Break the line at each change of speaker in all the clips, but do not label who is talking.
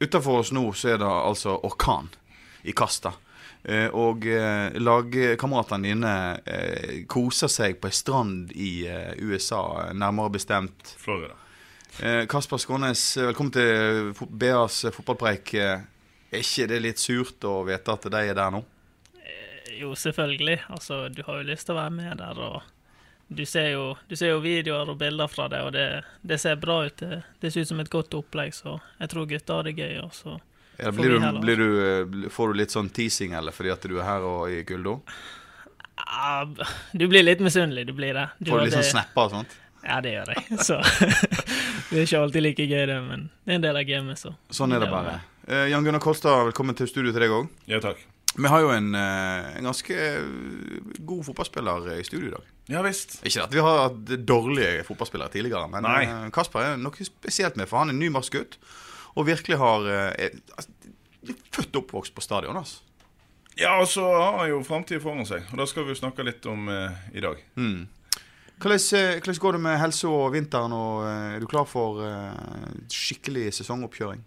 Utenfor oss nå så er det altså orkan i kasta. Eh, og eh, lagkameratene dine eh, koser seg på ei strand i eh, USA, nærmere bestemt
Florida.
Eh, Kasper Skånes, velkommen til BAs fotballpreik. Eh, Er ikke det litt surt å vite at de er der nå?
Jo, selvfølgelig. Altså, du har jo lyst til å være med der, og du ser jo, du ser jo videoer og bilder fra det, og det, det ser bra ut. Det, det ser ut som et godt opplegg, så jeg tror gutta har det gøy. Og så
Ja, blir du, blir du, får du litt sånn teasing, eller fordi at du er her og i Guldo?
Ja, du blir litt misunnelig, du blir det. Du
Får du litt sånn
det-
snapper og sånt?
Ja, det gjør jeg. Så det er ikke alltid like gøy, det, men det er en del av gamet, så.
Sånn er det bare. Eh, Jan Gunnar Kolstad, velkommen til studio til deg òg.
Ja, takk.
Vi har jo en, eh, en ganske god fotballspiller i studio i dag.
Ja visst.
Ikke at vi har hatt dårlige fotballspillere tidligere, men
Nei.
eh, Kasper er noe spesielt med, for han er en nymarsk gutt. Og virkelig har eh, er, altså, født og oppvokst på stadion. Altså.
Ja, og så har han jo framtida foran seg, og det skal vi jo snakke litt om eh, i dag.
Mm. Hvordan, eh, hvordan går det med helse og vinteren, og er du klar for eh, skikkelig sesongoppkjøring?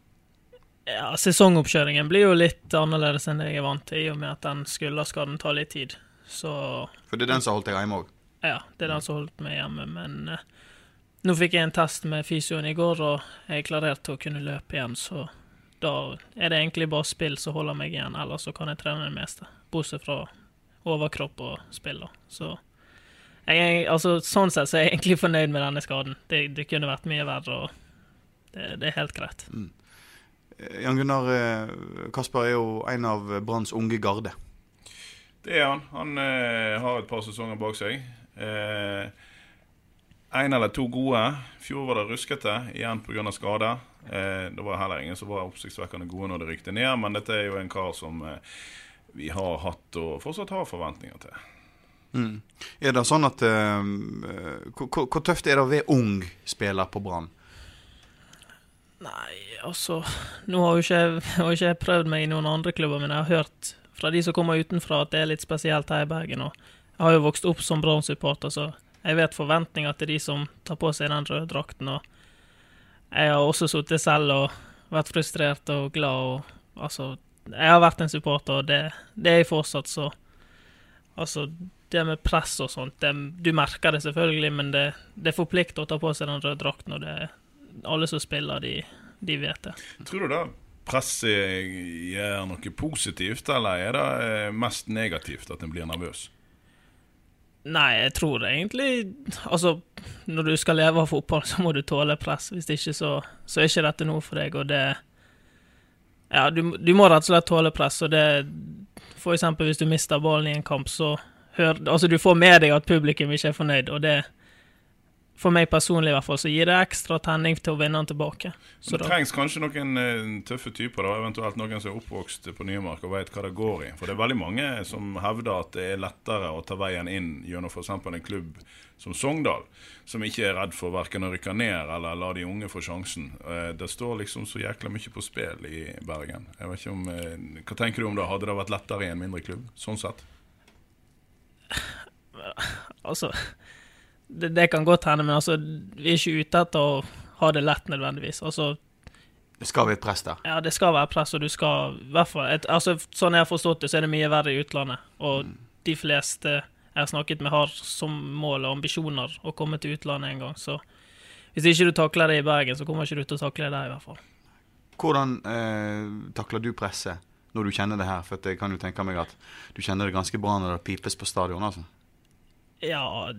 Ja, sesongoppkjøringen blir jo litt annerledes enn det jeg er vant til, i og med at den skulderskaden tar litt tid. Så
For det er den som har holdt deg hjemme òg.
Ja, det er den som holdt meg hjemme, men eh, nå fikk jeg en test med fysioen i går, og jeg er klarert til å kunne løpe igjen, så da er det egentlig bare spill som holder meg igjen, ellers så kan jeg trene det meste. Bortsett fra overkropp og spill, da. Så jeg, altså, sånn sett så er jeg egentlig fornøyd med denne skaden. Det, det kunne vært mye verre, og det, det er helt greit.
Mm. Jan Gunnar eh, Kasper er jo en av Branns unge garde.
Det er han. Han eh, har et par sesonger bak seg. Eh, en eller to gode. Fjor var det ruskete, igjen pga. skade. Eh, det var heller ingen som var oppsiktsvekkende gode når det rykte ned, men dette er jo en kar som eh, vi har hatt og fortsatt har forventninger til.
Mm. Er det sånn at eh, eh, hvor, tøft er det å være ung spiller på Brann?
Nei, altså Nå har jo ikke, jeg- ikke jeg prøvd meg i noen andre klubber, men jeg har hørt fra de som kommer utenfra at det er litt spesielt her i Bergen. Og har jo vokst opp som Brann-supporter, så jeg vet forventninger til de som tar på seg den røde drakten. Og jeg har også sittet selv og vært frustrert og glad og Altså, jeg har vært en supporter, og det, det er jeg fortsatt, så Altså, det med press og sånt, det, du merker det selvfølgelig, men det, det forplikter å ta på seg den røde drakten, og det alle som spiller, de, de vet det.
Tror du da presset gjør noe positivt, eller er det mest negativt at en blir nervøs?
Nei, jeg tror egentlig Altså, når du skal leve av fotball, så må du tåle press. Hvis ikke, så, så er ikke dette noe for deg, og det Ja, du, du må rett og slett tåle press, og det For eksempel hvis du mister ballen i en kamp, så hør Altså, du får med deg at publikum ikke er fornøyd, og det For meg personlig, i hvert fall, så gir det ekstra tenning til å vinne den tilbake. Så
det
da,
trengs kanskje noen eh, tøffe typer, da, eventuelt noen som er oppvokst på Nymark og vet hva det går i. For det er veldig mange som hevder at det er lettere å ta veien inn gjennom f.eks. en klubb som Sogndal, som ikke er redd for verken å rykke ned eller la de unge få sjansen. Eh, Det står liksom så jækla mye på spill i Bergen. Jeg vet ikke om, eh, Hva tenker du om det? Hadde det vært lettere i en mindre klubb, sånn sett?
altså det, det kan godt hende, men altså, vi er ikke ute etter å ha det lett nødvendigvis. Altså,
Det skal være et press der.
Ja, det skal være press, og du skal i hvert fall et, altså, Sånn jeg har forstått det, så er det mye verre i utlandet. Og de fleste jeg har snakket med, har som mål og ambisjoner å komme til utlandet en gang. Så hvis ikke du takler det i Bergen, så kommer ikke du til å takle det der, i hvert fall.
Hvordan eh, takler du presset når du kjenner det her? For jeg kan jo tenke meg at du kjenner det ganske bra når det pipes på stadion. altså.
Ja,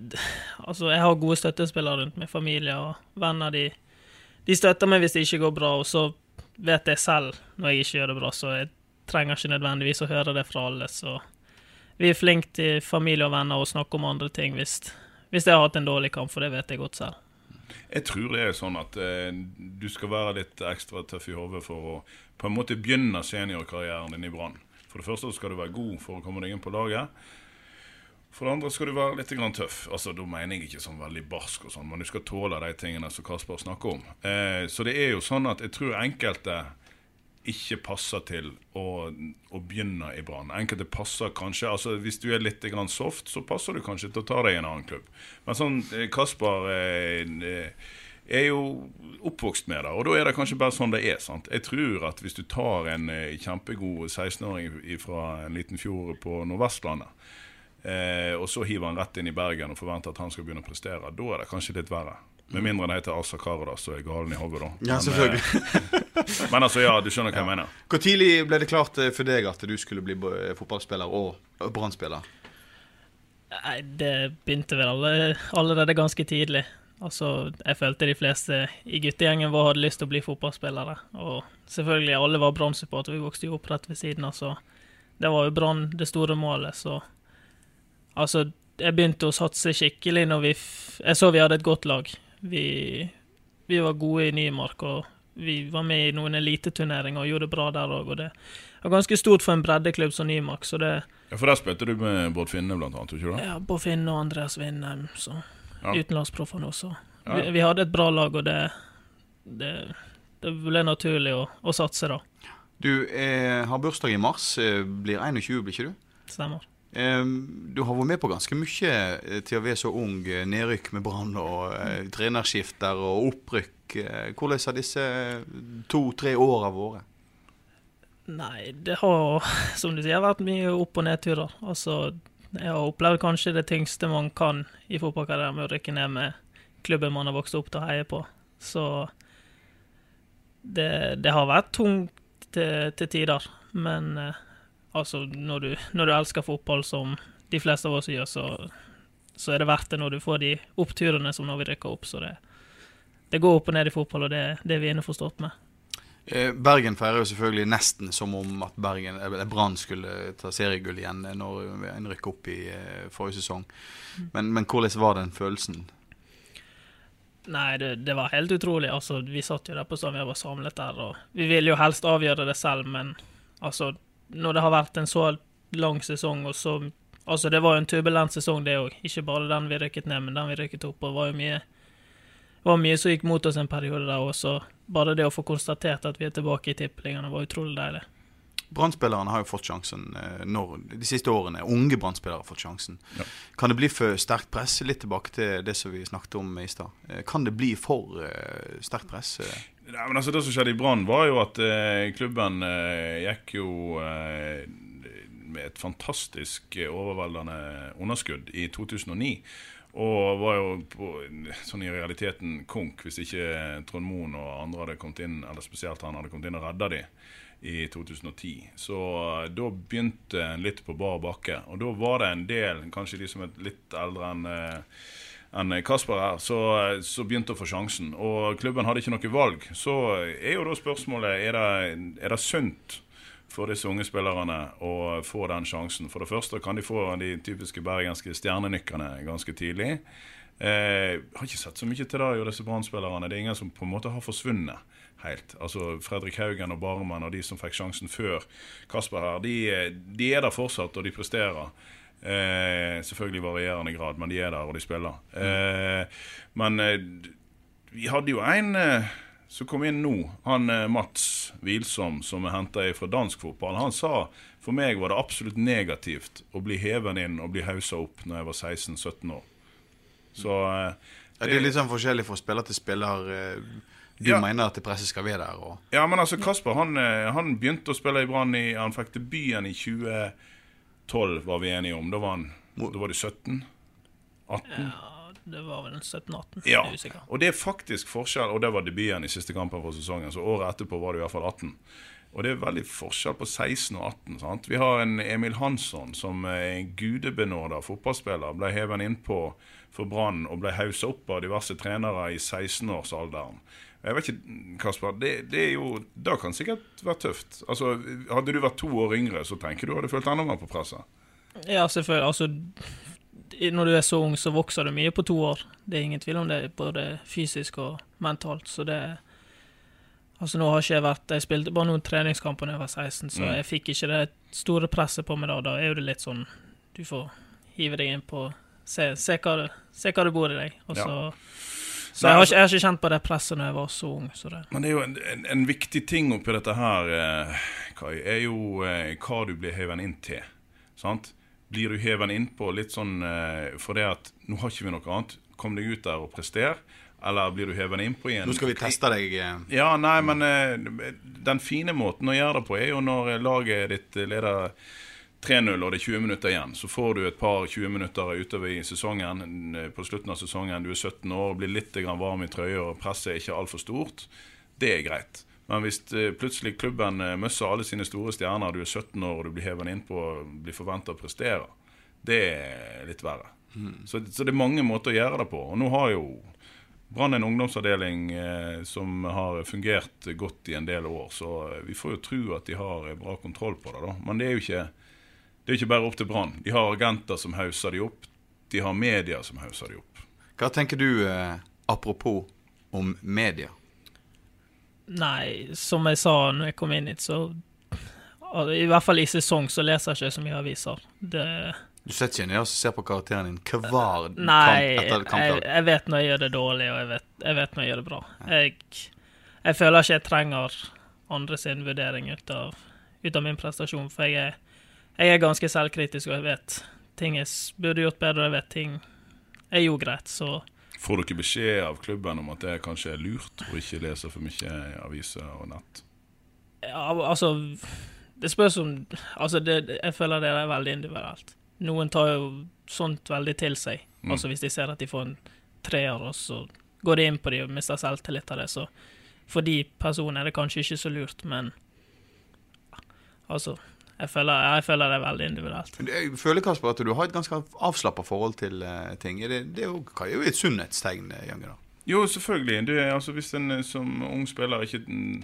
altså jeg har gode støttespillere rundt meg, familie og venner. De, de støtter meg hvis det ikke går bra, og så vet jeg selv når jeg ikke gjør det bra, så jeg trenger ikke nødvendigvis å høre det fra alle. Så vi er flinke til familie og venner å snakke om andre ting hvis, hvis jeg har hatt en dårlig kamp, for det vet jeg godt selv.
Jeg tror det er sånn at eh, du skal være litt ekstra tøff i hodet for å på en måte begynne seniorkarrieren din i Brann. For det første skal du være god for å komme deg inn på laget. For det andre skal du være litt tøff. Altså, Da mener jeg ikke sånn veldig barsk, og sånn, men du skal tåle de tingene som Kasper snakker om. Eh, så det er jo sånn at jeg tror enkelte ikke passer til å, å begynne i Brann. Enkelte passer kanskje altså Hvis du er litt soft, så passer du kanskje til å ta deg i en annen klubb. Men sånn, eh, Kasper eh, er jo oppvokst med det, og da er det kanskje bare sånn det er. sant? Jeg tror at hvis du tar en eh, kjempegod 16-åring fra en liten fjord på Nordvestlandet, eh, og så hiver han rett inn i Bergen og forventer at han skal begynne å prestere, da er det kanskje litt verre. Med mindre det heter Asa Karadas og er galen i hodet, da.
Ja, selvfølgelig.
eh, men altså, ja, du skjønner hva jeg mener.
Hvor tidlig ble det klart eh, for deg at du skulle bli fotballspiller og brannspiller? Brann-spiller?
Nei, det begynte vel alle, allerede ganske tidlig. Altså, jeg følte de fleste i guttegjengen vår hadde lyst til å bli fotballspillere. Og selvfølgelig, alle var Brann-supportere, vi vokste jo opp rett ved siden av, så det var jo Brann det store målet, så Altså, jeg begynte å satse skikkelig når vi f Jeg så vi hadde et godt lag. Vi, vi var gode i Nymark, og vi var med i noen eliteturneringer og gjorde det bra der òg, og det var ganske stort for en breddeklubb som Nymark, så det
Ja, For der spilte du med Bård Finne, blant annet, ikke det?
ja, Bård Finne og Andreas Vindheim, så
Ja.
utenlandsproffene også.
Ja.
Vi, vi hadde et bra lag, og det, det, det ble naturlig å, å satse, da.
Du eh, har bursdag i mars. Eh, blir 21, blir ikke du?
Stemmer.
Du har vært med på ganske mye eh, til å være så ung. eh, Nedrykk med Brann og eh, trenerskifter og opprykk. Hvordan har disse to-tre åra vært?
Nei, det har, som du sier, vært mye opp- og nedturer. Altså, jeg har opplevd kanskje det tyngste man kan i fotballkarrieren med å rykke ned med klubben man har vokst opp til å heie på. Så det, det har vært tungt til, til tider. Men altså, når du, når du elsker fotball, som de fleste av oss gjør, så, så er det verdt det når du får de oppturene som når vi rykker opp. Så det, det går opp og ned i fotball, og det, det er vi innforstått med.
Eh, Bergen feirer jo selvfølgelig nesten som om at Bergen, Brann skulle ta seriegull igjen eh, når en rykker opp i eh, forrige sesong. Men, men hvordan var den følelsen?
Nei, det, det var helt utrolig. Altså, vi satt jo der på stadion, vi var samlet der, og vi ville jo helst avgjøre det selv, men altså, når det har vært en så lang sesong, og så Altså, det var jo en turbulent sesong, det òg. Ikke bare den vi rykket ned, men den vi rykket opp. Og det var jo mye var mye som gikk mot oss en periode der også. Bare det å få konstatert at vi er tilbake i tippeligaen, var utrolig deilig.
Brann-spillerne har jo fått sjansen eh, når, de siste årene. Unge Brann-spillere har fått sjansen.
Ja.
Kan det bli for sterkt press? Litt tilbake til det som vi snakket om i stad. Eh, Kan det bli for eh, sterkt press?
Nei, men altså Det som skjedde i Brann, var jo at eh, klubben eh, gikk jo eh, med et fantastisk eh, overveldende underskudd i 2009. Og var jo på, sånn i realiteten konk hvis ikke Trond Moen og andre hadde kommet inn, eller spesielt han hadde kommet inn og redda de i 2010. Så eh, da begynte en litt på bar bakke. Og da var det en del, kanskje de som er litt eldre enn eh, enn Kasper her, så, så begynte å få sjansen. Og klubben hadde ikke noe valg. Så er jo da spørsmålet er det, er det sunt for disse unge spillerne å få den sjansen. For det første kan de få de typiske bergenske stjernenykkerne ganske tidlig. Eh, har ikke sett så mye til det jo disse Brann-spillerne. Det er ingen som på en måte har forsvunnet helt. Altså Fredrik Haugen og Barmen og de som fikk sjansen før Kasper her, de, de er der fortsatt, og de presterer. Eh, selvfølgelig i varierende grad, men de er der, og de spiller. Eh, men eh, vi hadde jo en eh, som kom inn nå, han eh, Mats Hvilsom, som er henta fra dansk fotball. Han sa for meg var det absolutt negativt å bli hevet inn og bli hausa opp når jeg var 16-17 år. Så eh,
Ja, det er litt sånn forskjellig fra spiller til spiller. Du
Ja.
mener at det presset skal være der. Og
Ja, men altså Kasper han, han begynte å spille i Brann Han fikk debuten i 2012, var vi enige om. Da var, han, da var det 17? 18?
Ja, Det var vel 17-18.
Ja, og det er faktisk forskjell, og det var debuten i siste kampen for sesongen, så året etterpå var det i hvert fall 18. Og det er veldig forskjell på 16 og 18. sant? Vi har en Emil Hansson som er en gudebenåda fotballspiller. Ble hevet innpå for Brann og ble haussa opp av diverse trenere i 16-årsalderen. Jeg vet ikke, Kasper, det, det jo, det kan sikkert være tøft. Altså, Hadde du vært to år yngre, så tenker du hadde følt enda mer på presset.
Ja, selvfølgelig. Altså, når du er så ung, så vokser du mye på to år. Det er ingen tvil om det, både fysisk og mentalt. Så det Altså, nå har ikke jeg vært Jeg spilte bare noen treningskamper da jeg var 16, så
Mm.
jeg fikk ikke det store presset på meg da. Da er jo det litt sånn Du får hive deg inn på Se, se, hva, se hva det bor i deg. Og
Ja.
Så
Nei,
jeg har, ikke, jeg har ikke kjent på det presset når jeg var så ung. Så det
Men det er jo en, en, en viktig ting oppi dette her, eh, Kai, er jo eh, hva du blir hevet inn til. Sant? Blir du hevet inn på litt sånn eh, for det at nå har ikke vi noe annet, kom deg ut der og prester? Eller blir du hevet inn på i
Nå skal vi teste deg. eh.
Ja, nei, men eh, den fine måten å gjøre det på er jo når laget ditt leder 3-0 og det er 20 minutter igjen. Så får du et par 20 minutter utover i sesongen. eh, På slutten av sesongen, du er 17 år blir litt varm i trøya og presset er ikke altfor stort. Det er greit. Men hvis eh, plutselig klubben eh, møsser alle sine store stjerner, du er 17 år og du blir hevet innpå blir forventa å prestere, det er litt verre. Så, så det er mange måter å gjøre det på. Og nå har jo Brann en ungdomsavdeling eh, som har fungert godt i en del år, så vi får jo tro at de har bra kontroll på det. da. Men det er jo ikke, det er ikke bare opp til Brann. De har agenter som hauser de opp. De har media som hauser de opp.
Hva tenker du, eh, apropos om media?
Nei, som jeg sa når jeg kom inn hit, så I hvert fall i sesong så leser jeg ikke så mye aviser. Det
Du setter ikke ned og ser på karakteren din hver
Nei,
kamp etter
jeg,
kampdag?
jeg vet når jeg gjør det dårlig, og jeg vet, jeg vet når jeg gjør det bra. Jeg, jeg føler ikke jeg trenger andre sin vurdering ut av, ut av min prestasjon, for jeg er, jeg er ganske selvkritisk, og jeg vet ting jeg burde gjort bedre, jeg vet ting jeg gjorde greit, så
Får du ikke beskjed av klubben om at det kanskje er lurt å ikke lese for mye aviser og nett?
Ja, altså Det spørs om Altså, det, det- jeg føler det er veldig individuelt. Noen tar jo sånt veldig til seg.
Mm.
Altså hvis de ser at de får en treer, og så går de inn på de og mister selvtillit av det, så for de personene er det kanskje ikke så lurt, men altså jeg føler, jeg føler det er veldig individuelt.
Jeg føler Kasper, at du har et ganske avslappa forhold til eh, ting. Det, det er jo, et sunnhetstegn, eh, Jange. da.
Jo, selvfølgelig. Det, altså, hvis en eh, som ung spiller ikke mm,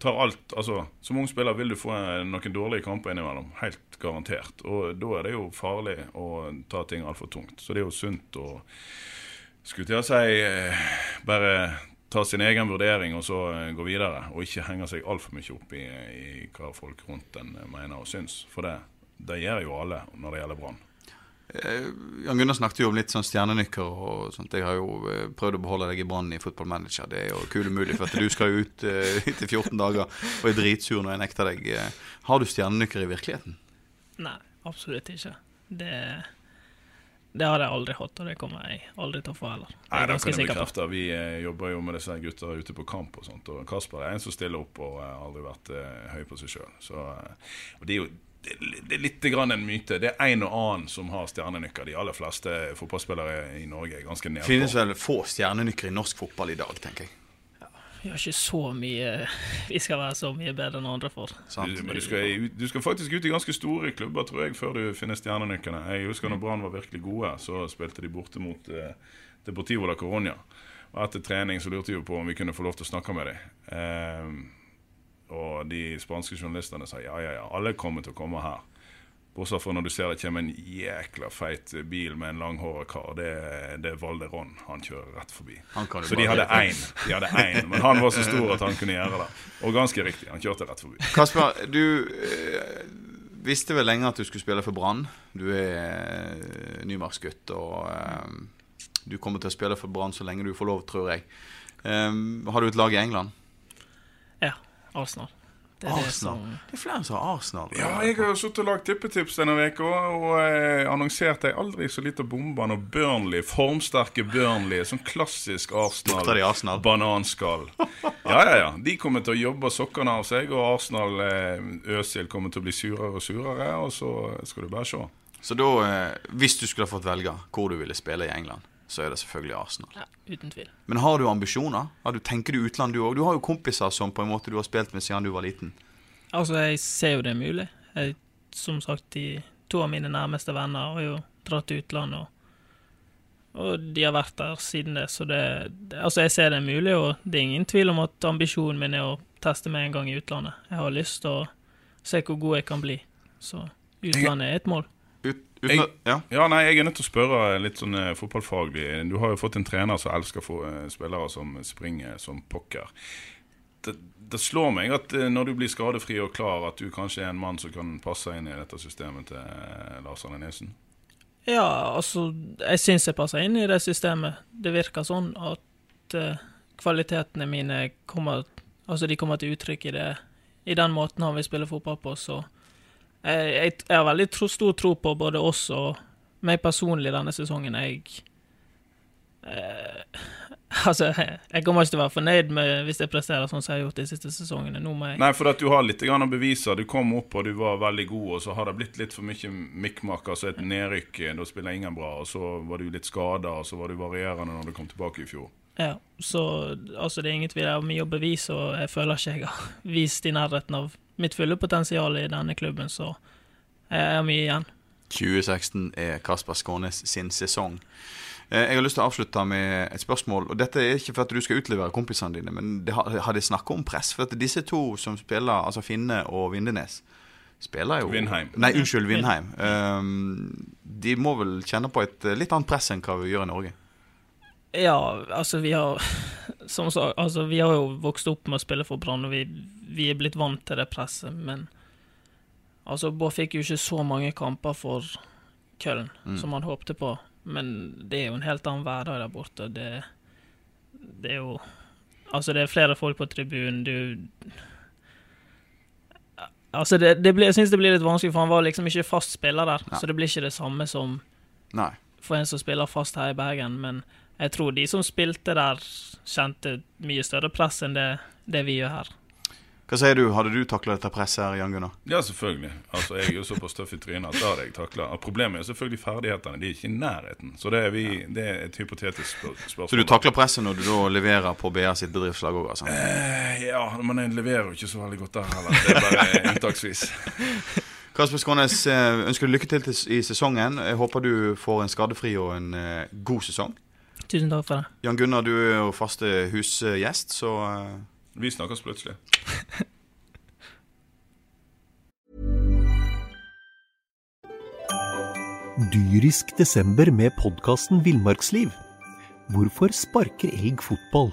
tar alt altså, Som ung spiller vil du få noen dårlige kamper innimellom. Helt garantert. Og da er det jo farlig å ta ting altfor tungt. Så det er jo sunt å skulle til å si bare ta sin egen vurdering og så går gå videre. Og ikke henge seg altfor mye opp i, i hva folk rundt en eh, mener og syns. For det, det gjør jo alle når det gjelder Brann.
Eh, Jan Gunnar snakket jo om litt sånn stjernenykker og sånt. Jeg har jo eh, prøvd å beholde deg i Brann i Football Manager. Det er jo kul umulig, for at du skal jo ut eh, etter 14 dager og er dritsur når jeg nekter deg. Eh, Har du stjernenykker i virkeligheten?
Nei, absolutt ikke. Det, det har jeg aldri hatt, og det kommer jeg aldri til å få heller.
Nei, det kan jeg bekrefte. Vi eh, jobber jo med disse gutta ute på kamp og sånt. Og Kasper er en som stiller opp og har aldri vært eh, høy på seg sjøl. Eh, det er jo det, det er litt grann en myte. Det er en og annen som har stjernenykker. De aller fleste fotballspillere i Norge er ganske
Det finnes vel få stjernenykker i norsk fotball i dag, tenker jeg.
Vi har ikke så mye Vi skal være så mye bedre enn andre for.
Sant?
Du, men du skal, du skal faktisk ut i ganske store klubber, tror jeg, før du finner stjernenykkene. Jeg husker når Brann var virkelig gode, så spilte de borte mot eh, Deportivo la Coronia. Og etter trening så lurte vi på om vi kunne få lov til å snakke med dem. Eh, og de spanske journalistene sa ja, ja, ja, alle kommer til å komme her. Bortsett fra når du ser det kommer en jækla feit bil med en langhåra kar. Det, det er Valderon. Han kjører rett forbi.
Han kan
Så de hadde én. De hadde én, men han var så stor at han kunne gjøre det. Og ganske riktig, han kjørte rett forbi.
Kasper, du eh, visste vel lenge at du skulle spille for Brann. Du er eh, nymarksgutt, og eh, du kommer til å spille for Brann så lenge du får lov, tror jeg. Har du et lag i England?
Ja, Arsenal. Det er det
Arsenal?
som
Det er flere som har Arsenal.
Ja, jeg har sittet og lagd tippetips denne uka, og eh, annonsert ei aldri så lita bombe når Burnley, formsterke Burnley, sånn klassisk
Lukter de
Arsenal,
Arsenal?
bananskall. Ja, ja, ja. De kommer til å jobbe sokkene av seg, og Arsenal eh, Øsil kommer til å bli surere og surere, og så skal du bare se.
Så da, eh, hvis du skulle ha fått velge hvor du ville spille i England, så er det selvfølgelig Arsenal.
Ja, uten tvil.
Men har du ambisjoner? Har du, tenker du utland, du òg? Du har jo kompiser som på en måte du har spilt med siden du var liten.
Altså, jeg ser jo det er mulig. Jeg, som sagt, de to av mine nærmeste venner har jo dratt til utlandet, og, og de har vært der siden det, så det, det Altså, jeg ser det er mulig, og det er ingen tvil om at ambisjonen min er å teste meg en gang i utlandet. Jeg har lyst til å se hvor god jeg kan bli, så utlandet er et mål.
Ut, uten,
Jeg-
ja.
Ja, nei, Jeg er nødt til å spørre litt sånn eh, fotballfaglig. Du har jo fått en trener som elsker få, eh, spillere som springer som pokker. Det, det slår meg at eh, når du blir skadefri og klar, at du kanskje er en mann som kan passe inn i dette systemet til eh, Lars Arne Nilsen.
Ja, altså, jeg syns jeg passer inn i det systemet. Det virker sånn at eh, kvalitetene mine kommer Altså, de kommer til uttrykk i det I den måten han vil spille fotball på, så jeg, jeg har veldig tro, stor tro på både oss og meg personlig denne sesongen. Jeg eh, Altså, jeg, jeg kommer ikke til å være fornøyd med hvis jeg presterer sånn som jeg har gjort de siste sesongene. Nå må jeg
Nei, for at du har litt grann å bevise. Du kom opp og du var veldig god, og så har det blitt litt for mye mikkmakk, altså et nedrykk. Da spiller ingen bra, og så var du litt skada, og så var du varierende når du kom tilbake i fjor.
Ja, så altså, det er ingen tvil. Jeg har mye å bevise, og jeg føler ikke jeg har vist i nærheten av mitt fulle potensial i denne klubben, så jeg har mye igjen.
2016 er Kasper Skånes sin sesong. Eh, Jeg har lyst til å avslutte med et spørsmål. og Dette er ikke for at du skal utlevere kompisene dine, men det har, har de snakka om press? For at disse to som spiller, altså Finne og Vindenes, spiller jo
Vindheim.
Nei, unnskyld, Vindheim. Um, de må vel kjenne på et eh, litt annet press enn hva vi gjør i Norge?
Ja, altså, vi har Som sagt, altså, vi har jo vokst opp med å spille for Brann, og vi, vi er blitt vant til det presset, men Altså, Bård fikk jo ikke så mange kamper for Köln som han håpte på, men det er jo en helt annen hverdag der borte. Det, det er jo Altså, det er flere folk på tribunen, du Altså, det, det blir, jeg syns det blir litt vanskelig, for han var liksom ikke fast spiller der,
Nei.
så det blir ikke det samme som
Nei.
for en som spiller fast her i Bergen, men jeg tror de som spilte der, kjente mye større press enn det, det vi gjør her.
Hva sier du? Hadde du takla dette presset her, Jan Gunnar?
Ja, selvfølgelig. Altså, Jeg er jo såpass tøff i trynet at det hadde jeg takla. Problemet er selvfølgelig ferdighetene. De er ikke i nærheten. Så det er, vi, det er et hypotetisk spør spørsmål.
Så du takler presset når du da leverer på BA sitt bedriftslag òg, altså?
Eh, Ja, men jeg leverer jo ikke så veldig godt der heller. Det er bare unntaksvis.
Kasper Skånes, eh, ønsker du lykke til til- i sesongen. Jeg håper du får en skadefri og en eh, god sesong.
Tusen takk for det.
Jan Gunnar, du er jo faste husgjest, så eh,
Vi snakkes plutselig.
Dyrisk desember med podkasten Villmarksliv. Hvorfor sparker elg fotball?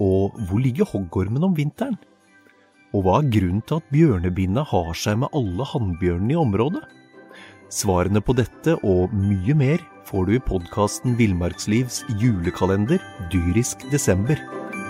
Og hvor ligger hoggormen om vinteren? Og hva er grunnen til at bjørnebinna har seg med alle hannbjørnene i området? Svarene på dette og mye mer får du i podkasten Villmarkslivs julekalender Dyrisk desember,